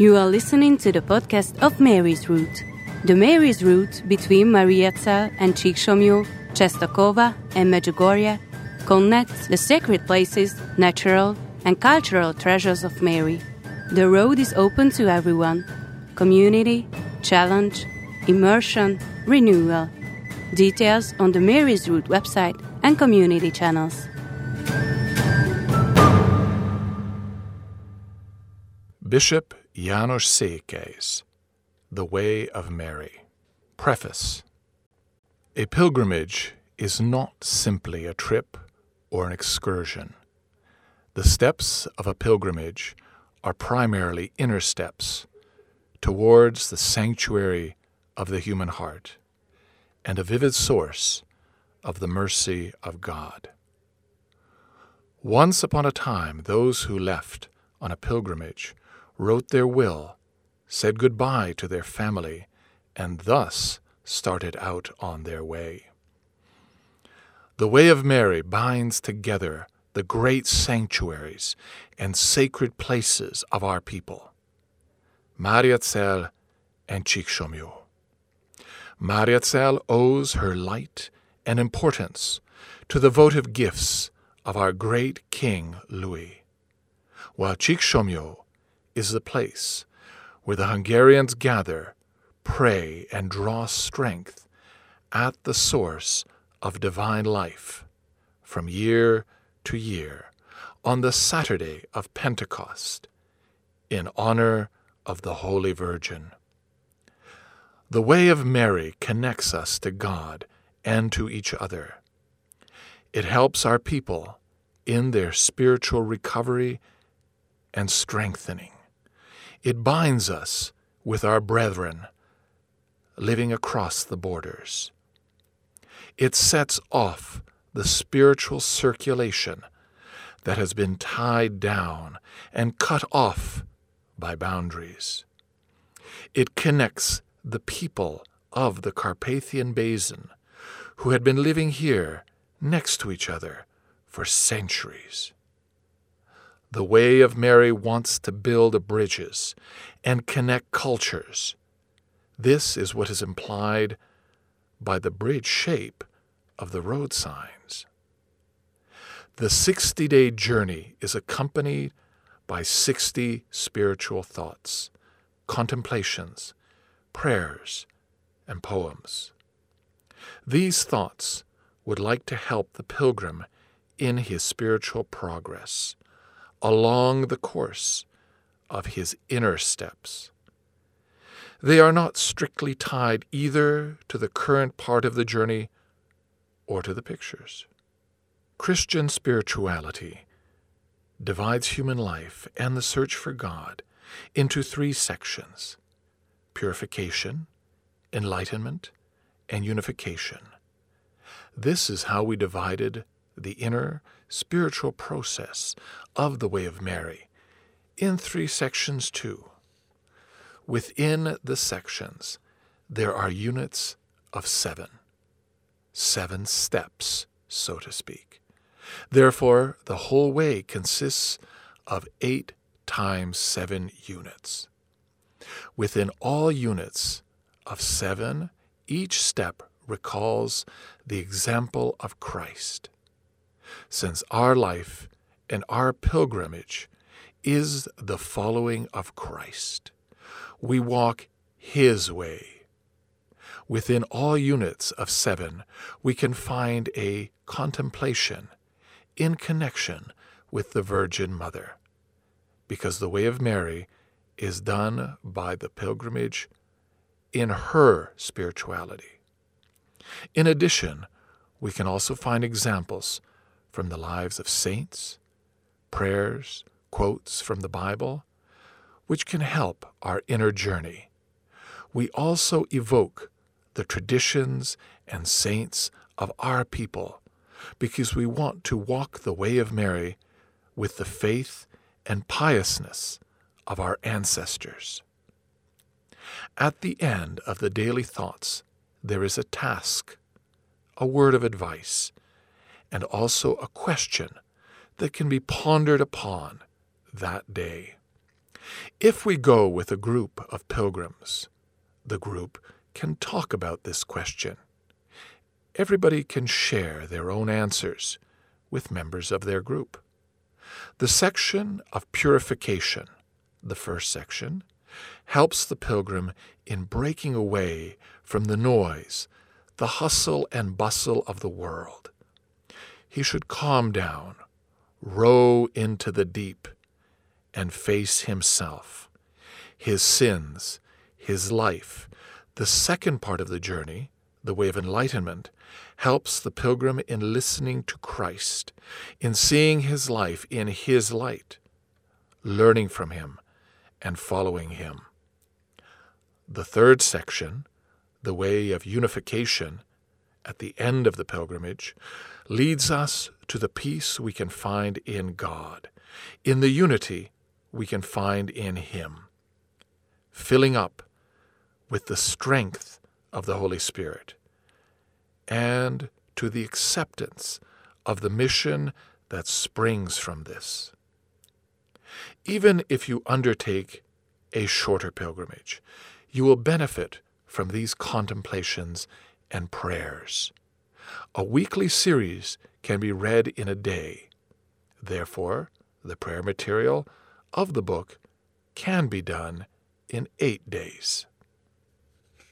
You are listening to the podcast of Mary's Route. The Mary's Route between Mariazell and Csíksomlyó, Czestochowa and Medjugorje connects the sacred places, natural and cultural treasures of Mary. The road is open to everyone. Community, challenge, immersion, renewal. Details on the Mary's Route website and community channels. Bishop János Székely's The Way of Mary. Preface A pilgrimage is not simply a trip or an excursion. The steps of a pilgrimage are primarily inner steps towards the sanctuary of the human heart and a vivid source of the mercy of God. Once upon a time, those who left on a pilgrimage wrote their will, said goodbye to their family, and thus started out on their way. The way of Mary binds together the great sanctuaries and sacred places of our people, Mariazell and Csíksomlyó. Mariazell owes her light and importance to the votive gifts of our great King Louis, while Csíksomlyó is the place where the Hungarians gather, pray, and draw strength at the source of divine life from year to year on the Saturday of Pentecost in honor of the Holy Virgin. The way of Mary connects us to God and to each other. It helps our people in their spiritual recovery and strengthening. It binds us with our brethren living across the borders. It sets off the spiritual circulation that has been tied down and cut off by boundaries. It connects the people of the Carpathian Basin who had been living here next to each other for centuries. The way of Mary wants to build bridges and connect cultures. This is what is implied by the bridge shape of the road signs. The 60 day journey is accompanied by 60 spiritual thoughts, contemplations, prayers, and poems. These thoughts would like to help the pilgrim in his spiritual progress along the course of his inner steps. They are not strictly tied either to the current part of the journey or to the pictures. Christian spirituality divides human life and the search for God into three sections purification, enlightenment, and unification. This is how we divided the inner spiritual process of the Way of Mary in three sections, too. Within the sections, there are units of seven, seven steps, so to speak. Therefore, the whole way consists of eight times seven units. Within all units of seven, each step recalls the example of Christ since our life and our pilgrimage is the following of Christ. We walk His way. Within all units of seven, we can find a contemplation in connection with the Virgin Mother, because the way of Mary is done by the pilgrimage in her spirituality. In addition, we can also find examples from the lives of saints, prayers, quotes from the Bible, which can help our inner journey. We also evoke the traditions and saints of our people because we want to walk the way of Mary with the faith and piousness of our ancestors. At the end of the daily thoughts, there is a task, a word of advice, and also a question that can be pondered upon that day. If we go with a group of pilgrims, the group can talk about this question. Everybody can share their own answers with members of their group. The section of purification, the first section, helps the pilgrim in breaking away from the noise, the hustle and bustle of the world. He should calm down, row into the deep, and face himself, his sins, his life. The second part of the journey, the way of enlightenment, helps the pilgrim in listening to Christ, in seeing his life in his light, learning from him, and following him. The third section, the way of unification, at the end of the pilgrimage, leads us to the peace we can find in God, in the unity we can find in Him, filling up with the strength of the Holy Spirit, and to the acceptance of the mission that springs from this. Even if you undertake a shorter pilgrimage, you will benefit from these contemplations and prayers. A weekly series can be read in a day. Therefore, the prayer material of the book can be done in eight days.